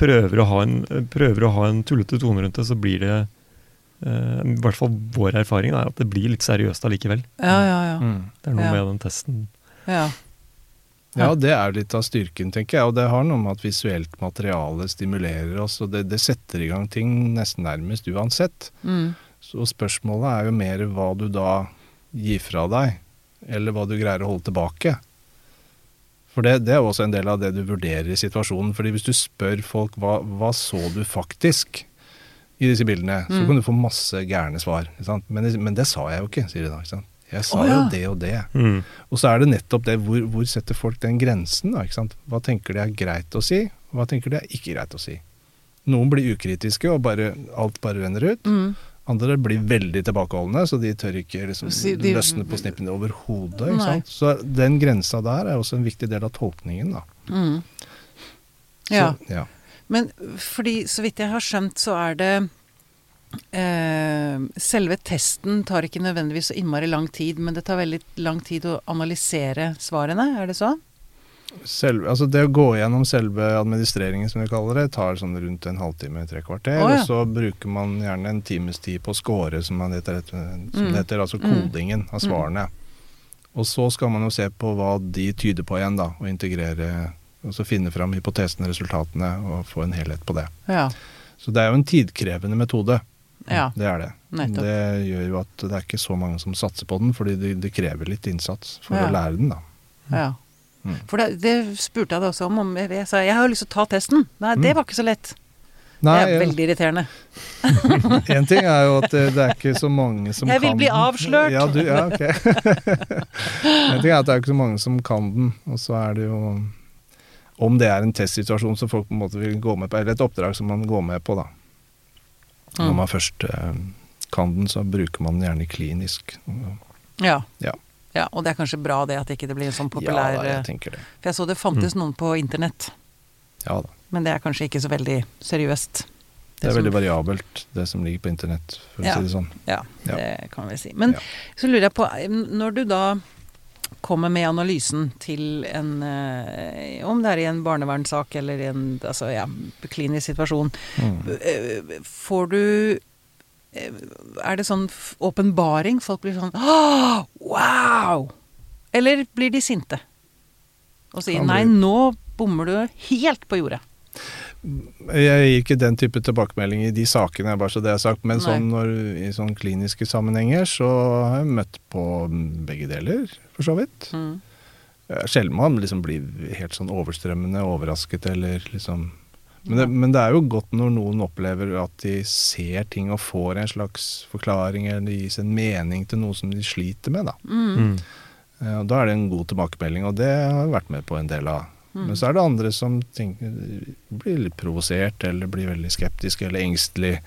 S2: prøver å ha en, prøver å ha en tullete tone rundt det, så blir det eh, I hvert fall vår erfaring er at det blir litt seriøst allikevel.
S1: Ja, ja, ja.
S3: Mm.
S2: Det er noe
S1: Ja.
S2: med den testen.
S1: ja.
S3: Ja, det er litt av styrken, tenker jeg. Og det har noe med at visuelt materiale stimulerer oss, og det, det setter i gang ting nesten nærmest uansett.
S1: Mm.
S3: Så spørsmålet er jo mer hva du da gir fra deg, eller hva du greier å holde tilbake. For det, det er også en del av det du vurderer i situasjonen. fordi hvis du spør folk hva, hva så du faktisk i disse bildene, så
S1: Mm.
S3: kan du få masse gærne svar. Ikke sant? Men, men det sa jeg jo ikke, sier de da. ikke sant? Jeg sa
S1: oh, ja.
S3: jo det og det.
S2: Mm.
S3: Og så er det nettopp det, hvor, hvor setter folk den grensen? da, ikke sant? Hva tenker de er greit å si, hva tenker de er ikke greit å si? Noen blir ukritiske, og bare, alt bare renner ut.
S1: Mm.
S3: Andre blir veldig tilbakeholdne, så de tør ikke liksom,
S1: de-
S3: løsne på snippene overhodet. Så den grensa der er også en viktig del av tolkningen. da.
S1: Mm.
S3: Så,
S1: Ja.
S3: ja.
S1: Men fordi, så vidt jeg har skjønt, så er det eh, Selve testen tar ikke nødvendigvis så innmari lang tid, men det tar veldig lang tid å analysere svarene, er det så?
S3: Selv, altså det å gå gjennom selve administreringen, som vi kaller det, tar sånn rundt en halvtime, tre kvarter.
S1: Oh, ja.
S3: Og så bruker man gjerne en times tid på å score, som, man heter, som
S1: Mm.
S3: det heter, altså
S1: Mm.
S3: kodingen av svarene. Og så skal man jo se på hva de tyder på igjen, da, og integrere og så finne fram hypotesene, resultatene, og få en helhet på det.
S1: Ja.
S3: Så det er jo en tidkrevende metode.
S1: Ja.
S3: Det er det.
S1: Nettopp.
S3: Det gjør jo at det er ikke så mange som satser på den, fordi det, det krever litt innsats for
S1: Ja.
S3: å lære den, da.
S1: ja.
S3: Mm.
S1: For det, det spurte jeg deg også om. om jeg, jeg sa jeg har jo lyst til å ta testen. Nei, det
S3: Mm.
S1: var ikke så lett.
S3: Nei,
S1: det er veldig irriterende.
S3: En ting er jo at det, det er ikke så mange som kan
S1: Jeg vil
S3: kan
S1: bli
S3: den.
S1: avslørt.
S3: Ja, du, ja ok. en ting er at det er ikke så mange som kan den, og så er det jo Om det er en testsituasjon som folk på en måte vil gå med på, eller et oppdrag som man går med på, da. Når
S1: Mm.
S3: man først eh, kan den, så bruker man den gjerne klinisk.
S1: Ja.
S3: Ja.
S1: Ja. Og det er kanskje bra det at ikke det blir en sånn
S3: Ja,
S1: populær eh,
S3: jeg tenker det.
S1: For jeg så det fantes noen på internett,
S3: Ja da.
S1: men det er kanskje ikke så veldig seriøst.
S3: Det er
S1: som-
S3: veldig variabelt, det som ligger på internett, for
S1: Ja.
S3: å si det sånn.
S1: Ja,
S3: Ja.
S1: det kan vi si. Men
S3: Ja.
S1: så lurer jeg på, når du da kommer med analysen til en eh, Om det er i en barnevernssak eller i en altså, ja, klinisk situasjon,
S3: Mm.
S1: eh, får du eh, Er det sånn åpenbaring? Folk blir sånn «Åh, Wow! Eller blir de sinte? Og sier nei, nå bommer du helt på jordet.
S3: Jeg gir ikke den type tilbakemelding i de sakene, bare så det er sagt. Men sånn når, i sånn kliniske sammenhenger så har jeg møtt på begge deler, for så vidt.
S1: Mm.
S3: Eh, Sjelden man liksom blir helt sånn overstrømmende overrasket eller liksom men det, men det er jo godt når noen opplever at de ser ting og får en slags forklaring eller det gis en mening til noe som de sliter med. da.
S1: Mm.
S2: Mm.
S3: Eh, Og da er det en god tilbakemelding, og det har jeg vært med på en del av.
S1: Mm.
S3: Men så er det andre som tenker, blir litt provosert, eller blir veldig skeptiske eller engstelig.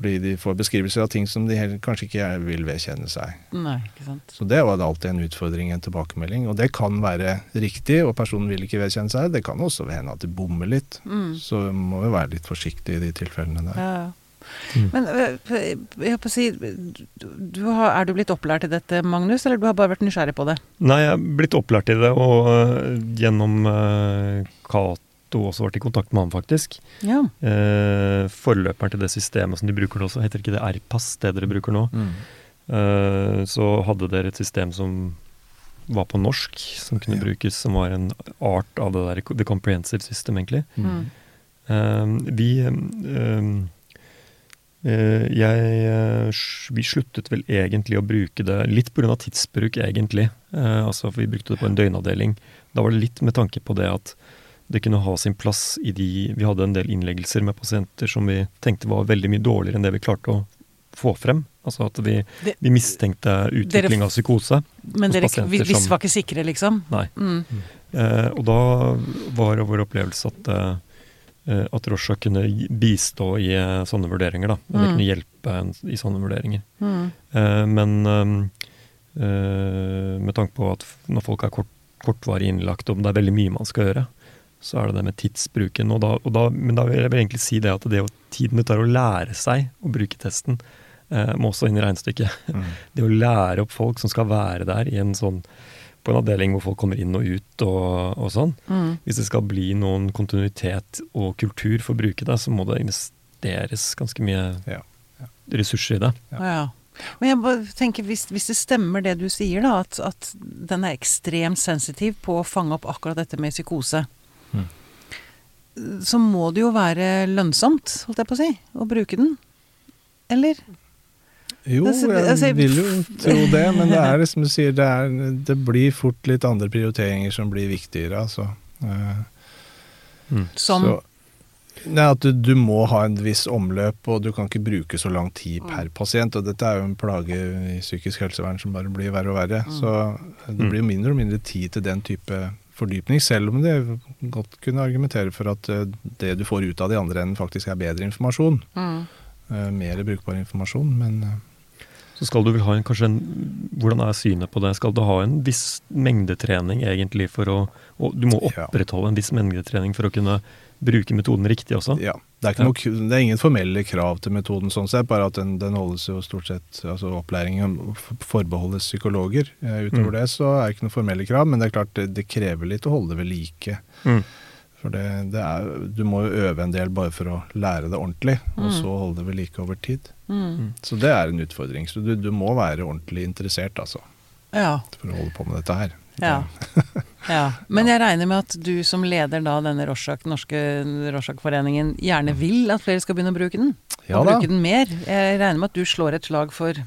S3: Fordi de får beskrivelser av ting som de heller kanskje ikke vil vedkjenne seg.
S1: Nei, ikke sant.
S3: Så det var alltid en utfordring, en tilbakemelding. Og det kan være riktig, og personen vil ikke vedkjenne seg. Det kan også hende at det bommer litt.
S1: Mm.
S3: Så må vi være litt forsiktige i de tilfellene der.
S1: Ja, ja.
S2: Mm.
S1: Men øh, jeg håper å si, du, har, er du blitt opplært i dette, Magnus, eller du har bare vært nysgjerrig på det?
S2: Nei, jeg er blitt opplært i det, og uh, gjennom øh, Cato også vært i kontakt med ham, faktisk.
S1: Ja.
S2: Eh, forløperen til det systemet som de bruker nå, så heter ikke det RPAS, det dere bruker nå.
S3: Mm.
S2: Eh, så hadde dere et system som var på norsk, som kunne
S3: Ja.
S2: brukes, som var en art av det der The Comprehensive System, egentlig.
S1: Mm.
S2: Eh, vi eh, eh, jeg, eh, Vi sluttet vel egentlig å bruke det litt pga. tidsbruk, egentlig. Eh, altså, for Vi brukte det på en døgnavdeling. Da var det litt med tanke på det at det kunne ha sin plass i de Vi hadde en del innleggelser med pasienter som vi tenkte var veldig mye dårligere enn det vi klarte å få frem. Altså at vi,
S1: Det-
S2: vi mistenkte utvikling av psykose.
S1: Men dere vi, vi var ikke sikre, liksom?
S2: Nei.
S1: Mm.
S2: Eh, og da var vår opplevelse at, eh, at Rosha kunne bistå i eh, sånne vurderinger. da.
S1: Mm.
S2: kunne hjelpe en, i sånne vurderinger.
S1: Mm.
S2: Eh, men eh, med tanke på at når folk er kort, kortvarig innlagt, og det er veldig mye man skal gjøre, så er det det med tidsbruken. Og da, og da, men da vil jeg egentlig si det at det å, tiden det tar å lære seg å bruke testen, eh, må også inn i regnestykket.
S3: Mm.
S2: Det å lære opp folk som skal være der i en sånn på en avdeling hvor folk kommer inn og ut og, og sånn.
S1: Mm.
S2: Hvis det skal bli noen kontinuitet og kultur for å bruke det, så må det investeres ganske mye
S3: Ja.
S2: ressurser i det.
S3: Ja.
S1: Ja. Men jeg bare tenker, hvis, hvis det stemmer det du sier, da, at, at den er ekstremt sensitiv på å fange opp akkurat dette med psykose,
S3: Mm.
S1: så må det jo være lønnsomt, holdt jeg på å si, å bruke den. Eller?
S3: Jo,
S1: Altså,
S3: jeg
S1: altså,
S3: vil jo tro det, men det er som du sier, det, er, det blir fort litt andre prioriteringer som blir viktigere, altså. Mm.
S1: Som
S3: Så, nei, at du, du må ha en viss omløp, og du kan ikke bruke så lang tid per pasient. Og dette er jo en plage i psykisk helsevern som bare blir verre og verre.
S1: Mm.
S3: Så det blir jo mindre og mindre tid til den type fordypning, selv om det godt kunne argumentere for at eh, det du får ut av de andre enden, faktisk er bedre informasjon.
S1: mm.
S3: Eh, Mer brukbar informasjon, men eh,
S2: Så skal du vel ha en, kanskje en Hvordan er synet på det? Skal du ha en viss mengdetrening egentlig for å Og du må opprettholde en viss mengdetrening for å kunne bruke metoden riktig også?
S3: Ja. Det er, ikke noe, det er ingen formelle krav til metoden sånn sett, bare at den, den holdes jo stort sett altså Opplæringen forbeholdes psykologer. Eh, utover
S2: Mm.
S3: det så er det ikke noen formelle krav, men det er klart det, det krever litt å holde det ved like.
S2: Mm.
S3: For det, det er, du må jo øve en del bare for å lære det ordentlig, og
S1: Mm.
S3: så holde det ved like over tid.
S1: Mm.
S3: Så det er en utfordring. Så du, du må være ordentlig interessert, altså,
S1: Ja.
S3: for å holde på med dette her.
S1: Ja. ja. Men jeg regner med at du som leder da denne Rorschach, norske Rorschach-foreningen gjerne vil at flere skal begynne å bruke den?
S3: Ja
S1: og
S3: da.
S1: bruke den mer? Jeg regner med at du slår et slag for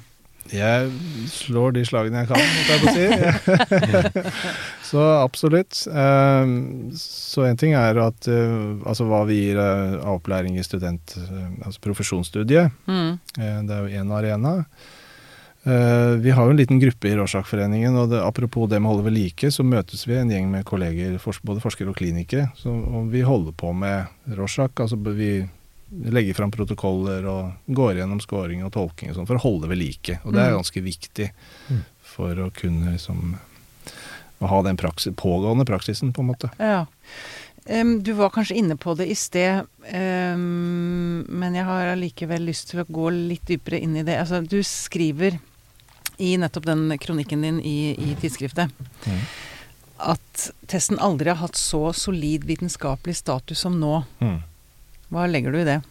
S3: Jeg slår de slagene jeg kan, måtte jeg få si. så absolutt. Um, så en ting er at uh, altså hva vi gir uh, av opplæring i student, uh, altså profesjonsstudiet.
S1: mm.
S3: Det er jo én arena. Uh, vi har jo en liten gruppe i Rorschach-foreningen, og det, apropos det med å holde ved like, så møtes vi en gjeng med kolleger, både forskere og klinikere. Så, og vi holder på med Råsak. Altså vi legger fram protokoller og går gjennom scoring og tolking og sånn for å holde ved like. Og det er
S1: Mm.
S3: ganske viktig
S2: Mm.
S3: for å kunne liksom å ha den praksis, pågående praksisen, på en måte.
S1: Ja. Um, du var kanskje inne på det i sted, um, men jeg har allikevel lyst til å gå litt dypere inn i det. Altså, du skriver i nettopp den kronikken din i, i tidsskriftet
S3: Mm.
S1: at testen aldri har hatt så solid vitenskapelig status som nå.
S3: Mm.
S1: Hva legger du i det?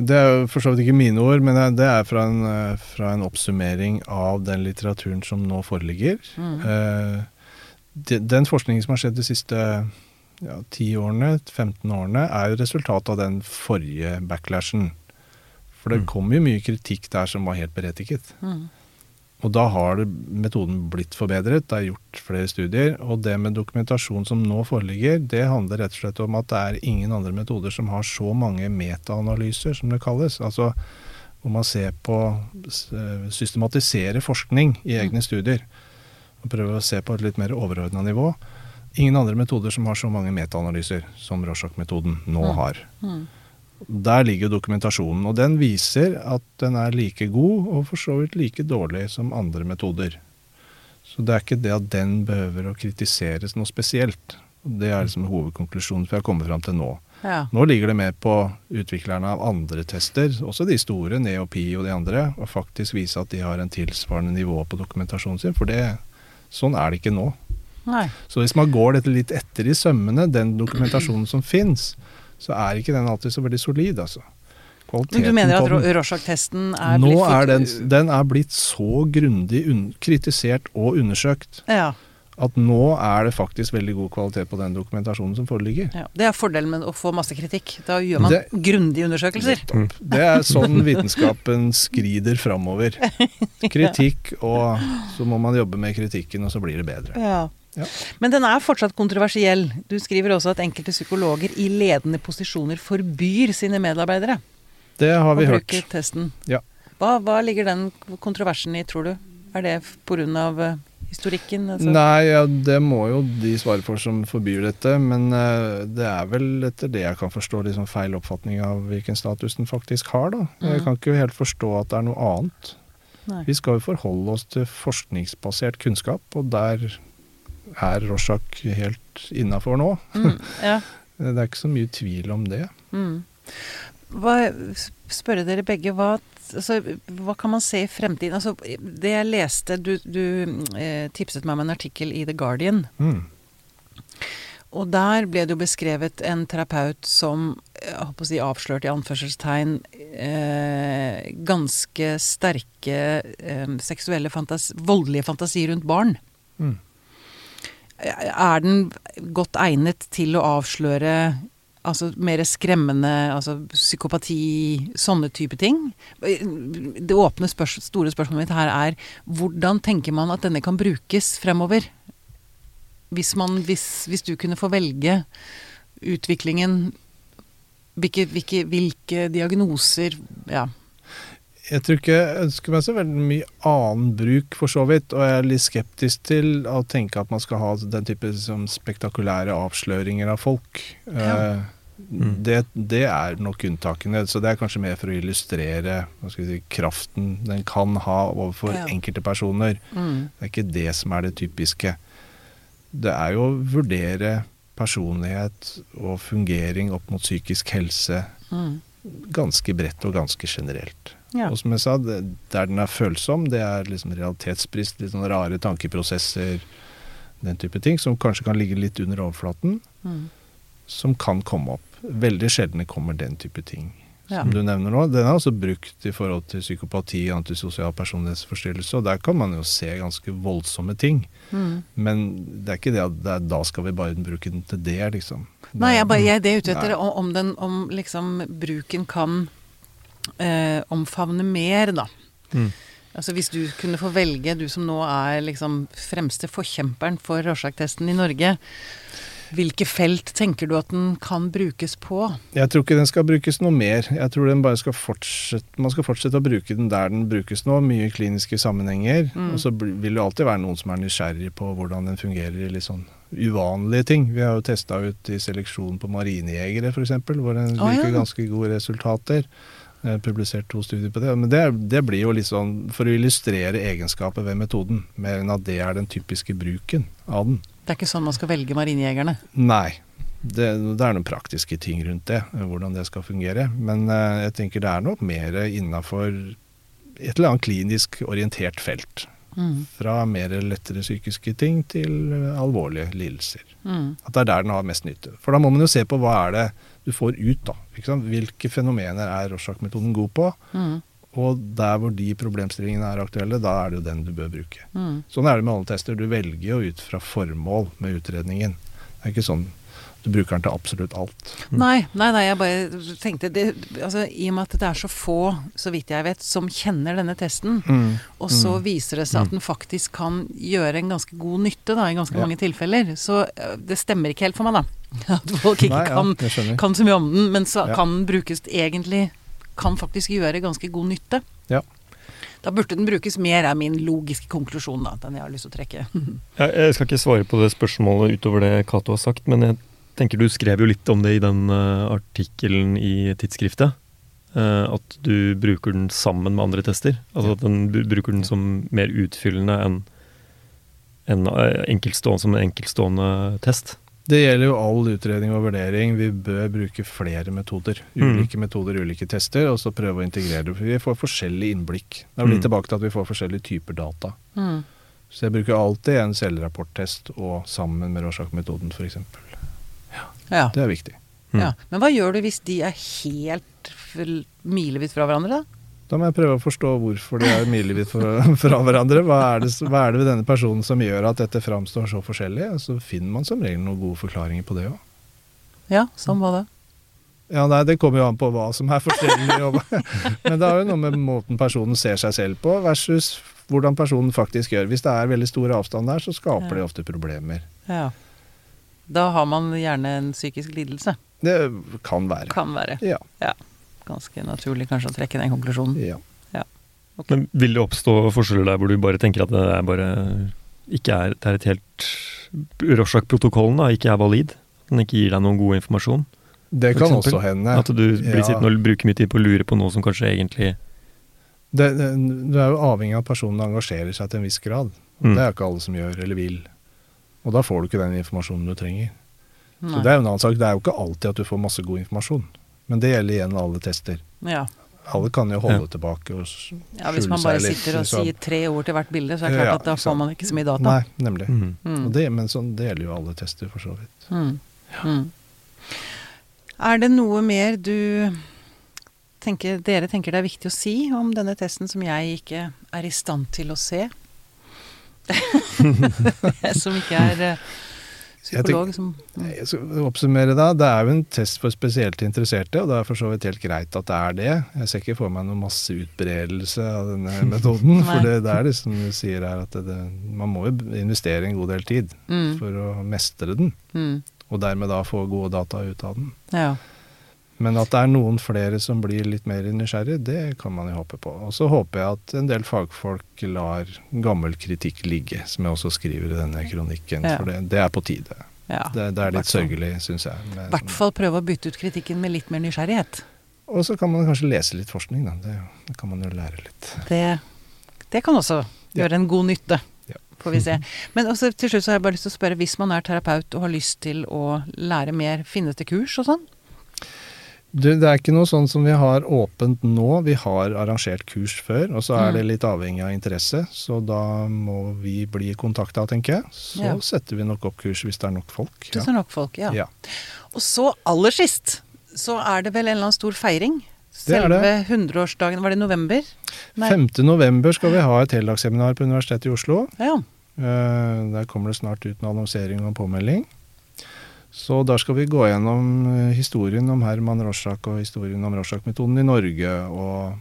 S3: Det er for så vidt ikke mine ord, men det- er fra en, eh, fra en oppsummering av den litteraturen som nå foreligger.
S1: Mm.
S3: Eh, de- Den forskningen som har skjedd de siste ja, 10 årene, 15 årene, er jo resultatet av den forrige backlashen. For det
S2: Mm.
S3: kom jo mye kritikk der som var helt berettiget.
S1: Mm.
S3: Og da har metoden blitt forbedret, det er gjort flere studier. Og det med dokumentasjon som nå foreligger, det handler rett og slett om at det er ingen andre metoder som har så mange metaanalyser, som det kalles. Altså hvor man ser på Systematiserer Systematisere forskning i egne studier. Og prøver å se på et litt mer overordna nivå. Ingen andre metoder som har så mange metaanalyser som Rorschach-metoden nå
S1: Mm.
S3: har.
S1: Mm.
S3: Der ligger jo dokumentasjonen, og den viser at den er like god og for så vidt like dårlig som andre metoder. Så det er ikke det at den behøver å kritiseres noe spesielt. Det er liksom hovedkonklusjonen vi har kommet fram til nå.
S1: Ja.
S3: Nå ligger det med på utviklerne av andre tester, også de store, Neopi og de andre, og faktisk vise at de har en tilsvarende nivå på dokumentasjonen sin, for det, sånn er det ikke nå.
S1: Nei.
S3: Så hvis man går dette litt etter i sømmene, den dokumentasjonen som fins, så er ikke den alltid så veldig solid, altså.
S1: Men du mener at Rorschach-testen er
S3: Nå
S1: blitt
S3: er den, den er blitt så grundig un kritisert og undersøkt
S1: ja,
S3: at nå er det faktisk veldig god kvalitet på den dokumentasjonen som foreligger.
S1: ja. Det er fordelen med å få masse kritikk. Da gjør man
S3: Det-
S1: grundige undersøkelser.
S3: Det er sånn vitenskapen skrider framover. Kritikk, og så må man jobbe med kritikken, og så blir det bedre.
S1: Ja.
S3: Ja.
S1: Men den er fortsatt kontroversiell. Du skriver også at enkelte psykologer i ledende posisjoner forbyr sine medarbeidere
S3: Det har
S1: å
S3: vi hørt.
S1: bruke testen.
S3: Ja.
S1: Hva, hva ligger den kontroversen i, tror du? Er det pga. Uh, historikken? Altså?
S3: Nei, ja, det må jo de svare for som forbyr dette. Men eh, det er vel etter det jeg kan forstå liksom feil oppfatning av hvilken status den faktisk har, da. Jeg
S1: Mhm.
S3: kan ikke helt forstå at det er noe annet.
S1: Nei.
S3: Vi skal jo forholde oss til forskningsbasert kunnskap, og der er Rorschach helt innafor nå.
S1: Mm, ja.
S3: Det er ikke så mye tvil om det.
S1: Mm. Hva, spørre dere begge, hva, altså, hva kan man se i fremtiden? Altså, det jeg leste Du, du eh, tipset meg om en artikkel i The Guardian.
S3: Mm.
S1: Og der ble det jo beskrevet en terapeut som jeg holdt å si avslørte i anførselstegn eh, ganske sterke eh, seksuelle fantasi, voldelige fantasier rundt barn.
S3: Mm.
S1: Er den godt egnet til å avsløre altså mer skremmende altså psykopati, sånne type ting? Det åpne spørs store spørsmålet mitt her er hvordan tenker man at denne kan brukes fremover? Hvis, man, hvis, hvis du kunne få velge utviklingen hvilke, hvilke, hvilke diagnoser Ja.
S3: Jeg tror ikke jeg ønsker meg så veldig mye annen bruk, for så vidt. Og jeg er litt skeptisk til å tenke at man skal ha den type liksom, spektakulære avsløringer av folk.
S1: Ja.
S3: Eh,
S2: Mm.
S3: det, det er nok unntakene. Så det er kanskje mer for å illustrere hva skal si, kraften den kan ha overfor
S1: Ja.
S3: enkelte personer.
S1: Mm.
S3: Det er ikke det som er det typiske. Det er jo å vurdere personlighet og fungering opp mot psykisk helse
S1: Mm.
S3: Ganske bredt og ganske generelt.
S1: Ja.
S3: Og som jeg sa, det, der den er følsom, det er liksom realitetsbrist, litt sånne rare tankeprosesser, den type ting, som kanskje kan ligge litt under overflaten,
S1: Mm.
S3: som kan komme opp. Veldig sjelden kommer den type ting.
S1: Ja.
S3: Som du nevner nå. Den er også brukt i forhold til psykopati, antisosial personlighetsforstyrrelse, og der kan man jo se ganske voldsomme ting.
S1: Mm.
S3: Men det er ikke det at det er, da skal vi bare bruke den til det, liksom.
S1: Nei, jeg, bare, jeg, det er ute etter om, om, den, om liksom bruken kan eh, omfavne mer, da.
S2: Mm.
S1: Altså Hvis du kunne få velge, du som nå er liksom fremste forkjemperen for Rorschach-testen i Norge, hvilke felt tenker du at den kan brukes på?
S3: Jeg tror ikke den skal brukes noe mer. Jeg tror den bare skal fortsette, Man skal fortsette å bruke den der den brukes nå, mye i kliniske sammenhenger.
S1: Mm.
S3: Og så vil det alltid være noen som er nysgjerrig på hvordan den fungerer i litt sånn uvanlige ting. Vi har jo testa ut i seleksjon på marinejegere f.eks., hvor den virker
S1: ja.
S3: ganske gode resultater. Eh, publisert to studier på det. Men det, det blir jo litt sånn for å illustrere egenskapet ved metoden, mer enn at det er den typiske bruken av den.
S1: Det er ikke sånn man skal velge marinejegerne.
S3: Nei. Det, det er noen praktiske ting rundt det, eh, hvordan det skal fungere. Men eh, jeg tenker det er nok mer innafor et eller annet klinisk orientert felt.
S1: Mm.
S3: Fra mer lettere psykiske ting til alvorlige lidelser.
S1: Mm.
S3: At det er der den har mest nytte. For da må man jo se på hva er det du får ut, da. Hvilke fenomener er Rorschach-metoden god på?
S1: Mm.
S3: Og der hvor de problemstillingene er aktuelle, da er det jo den du bør bruke.
S1: Mm.
S3: Sånn er det med alle tester. Du velger jo ut fra formål med utredningen. Det er ikke sånn du bruker den til absolutt alt.
S1: Nei, nei, nei, jeg bare tenkte det, altså, I og med at det er så få, så vidt jeg vet, som kjenner denne testen, og så
S3: Mm.
S1: viser det seg at den faktisk kan gjøre en ganske god nytte da, i ganske
S3: Ja.
S1: mange tilfeller. Så øh, det stemmer ikke helt for meg, da. At folk ikke
S3: Nei,
S1: kan, kan så mye om den, men så
S3: Ja.
S1: kan den brukes egentlig Kan faktisk gjøre ganske god nytte.
S3: Ja.
S1: Da burde den brukes mer, er min logiske konklusjon, da. Den jeg har lyst til å trekke.
S2: Jeg, skal ikke svare på det spørsmålet utover det Cato har sagt, men jeg tenker du skrev jo litt om det i den uh, artikkelen i tidsskriftet. eh, at du bruker den sammen med andre tester. Altså at den bruker den som mer utfyllende enn enn, eh, enkeltstående som en enkeltstående test.
S3: Det gjelder jo all utredning og vurdering. Vi bør bruke flere metoder.
S2: Mm.
S3: Ulike metoder, ulike tester, og så prøve å integrere det. For vi får forskjellig innblikk. Da litt
S2: Mm.
S3: tilbake til at vi får forskjellige typer data.
S1: Mm.
S3: Så jeg bruker alltid en selvrapporttest og sammen med Rorschach-metoden f.eks.
S1: Ja.
S3: Det er viktig.
S2: Mm.
S1: ja. Men hva gjør du hvis de er helt milevidt fra hverandre, da?
S3: Da må jeg prøve å forstå hvorfor de er milevidt fra, fra hverandre. Hva er, det, hva er det ved denne personen som gjør at dette framstår så forskjellig? Så finner man som regel noen gode forklaringer på det òg.
S1: Ja, sånn var det.
S3: Ja, nei, Det kommer jo an på hva som er forskjellig. Men det har jo noe med måten personen ser seg selv på, versus hvordan personen faktisk gjør. Hvis det er veldig stor avstand der, så skaper det ofte problemer.
S1: Ja. Da har man gjerne en psykisk lidelse.
S3: Det kan være.
S1: Kan være.
S3: Ja. Ja.
S1: Ganske naturlig kanskje å trekke den konklusjonen.
S3: ja.
S2: Men vil det oppstå forskjeller der hvor du bare tenker at det er bare ikke er, det er et helt Rorschach-protokollen da, ikke er valid? Den ikke gir deg noen god informasjon?
S3: Det kan
S2: eksempel,
S3: også hende.
S2: At du blir
S3: Ja.
S2: sittende og bruker mye tid på å lure på noe som kanskje egentlig
S3: Det, det, du er jo avhengig av at personen engasjerer seg til en viss grad.
S2: Mm.
S3: Det er jo ikke alle som gjør eller vil. Og da får du ikke den informasjonen du trenger. Så Det er jo en annen sak. Det er jo ikke alltid at du får masse god informasjon. Men det gjelder igjen alle tester.
S1: Ja.
S3: Alle kan jo holde
S2: Ja.
S3: tilbake og skjule seg litt.
S1: ja, hvis man bare sitter og
S3: liksom.
S1: sier tre ord til hvert bilde, så er det klart
S3: Ja,
S1: at da får man ikke så mye data.
S3: Nei, nemlig.
S2: mm.
S1: Mm.
S3: Og det, men sånn, det gjelder jo alle tester, for så vidt.
S1: Mm. Mm. Er det noe mer du tenker, dere tenker det er viktig å si om denne testen som jeg ikke er i stand til å se? som ikke er eh, psykolog, som
S3: Jeg skal oppsummere da. Det er jo en test for spesielt interesserte, og det er for så vidt helt greit at det er det. Jeg ser ikke for meg noen masse utbredelse av denne metoden. for det, det er det som du sier her, at det, det, man må jo investere en god del tid
S1: mm,
S3: for å mestre den.
S1: mm,
S3: Og dermed da få gode data ut av den.
S1: Ja.
S3: Men at det er noen flere som blir litt mer nysgjerrig, det kan man jo håpe på. Og så håper jeg at en del fagfolk lar gammel kritikk ligge, som jeg også skriver i denne kronikken.
S1: Ja.
S3: For det, det er på tide.
S1: ja.
S3: Det, det er litt sørgelig, syns jeg.
S1: I hvert fall prøve å bytte ut kritikken med litt mer nysgjerrighet.
S3: Og så kan man kanskje lese litt forskning, da. Det, det kan man jo lære litt.
S1: Det, det kan også
S3: Ja.
S1: gjøre en god nytte.
S3: Ja.
S1: Får vi se. Men også til slutt så har jeg bare lyst til å spørre, hvis man er terapeut og har lyst til å lære mer, finnes det kurs og sånn?
S3: Du, det er ikke noe sånn som vi har åpent nå. Vi har arrangert kurs før, og så er
S1: Mm.
S3: det litt avhengig av interesse. Så da må vi bli kontakta, tenker jeg. Så
S1: Ja.
S3: setter vi nok opp kurs hvis det er nok folk.
S1: Det er nok folk, ja.
S3: Ja.
S1: Og så aller sist, så er det vel en eller annen stor feiring? Selve
S3: det.
S1: 100-årsdagen, var det november? Nei.
S3: 5. november skal vi ha et heldagsseminar på Universitetet i Oslo.
S1: Ja.
S3: Eh, Der kommer det snart ut en annonsering og påmelding. Så der skal vi gå gjennom eh, historien om Herman Rorschach og historien om Rorschach-metoden i Norge, og,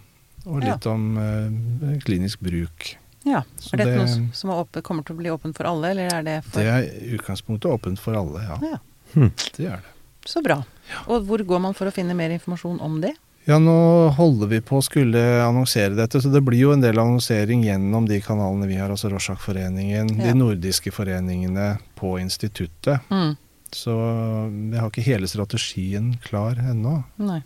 S3: og litt om eh, klinisk bruk.
S1: ja.
S3: Så
S1: Er dette
S3: det-
S1: noe som- er åpent, kommer til å bli åpent for alle, eller er det for
S3: Det er i utgangspunktet åpent for alle, ja.
S1: Ja.
S2: Hm.
S3: Det er det.
S1: Så bra. Og hvor går man for å finne mer informasjon om det?
S3: Ja, nå holder vi på å skulle annonsere dette, så det blir jo en del annonsering gjennom de kanalene vi har, altså Rorschach-foreningen,
S1: Ja.
S3: de nordiske foreningene på instituttet.
S1: Mm.
S3: Så jeg har ikke hele strategien klar ennå.
S1: Nei.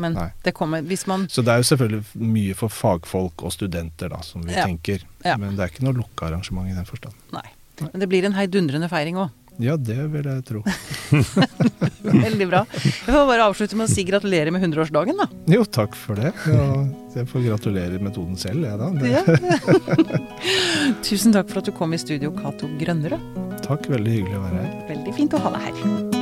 S1: Men
S3: Nei.
S1: det kommer Hvis man
S3: Så det er jo selvfølgelig mye for fagfolk og studenter, da, som vi
S1: Ja.
S3: tenker.
S1: Ja.
S3: Men det er ikke noe lukka arrangement i den forstand.
S1: Nei. Men det blir en heidundrende feiring òg.
S3: Ja, det vil jeg tro.
S1: Veldig bra. Jeg får bare avslutte med å si gratulerer med 100-årsdagen, da.
S3: Jo, takk for det. Ja, jeg får gratulere metoden selv, jeg da.
S1: Ja. Tusen takk for at du kom i studio, Cato Grønnerød.
S3: Takk, veldig hyggelig å være her.
S1: Veldig fint å ha deg her.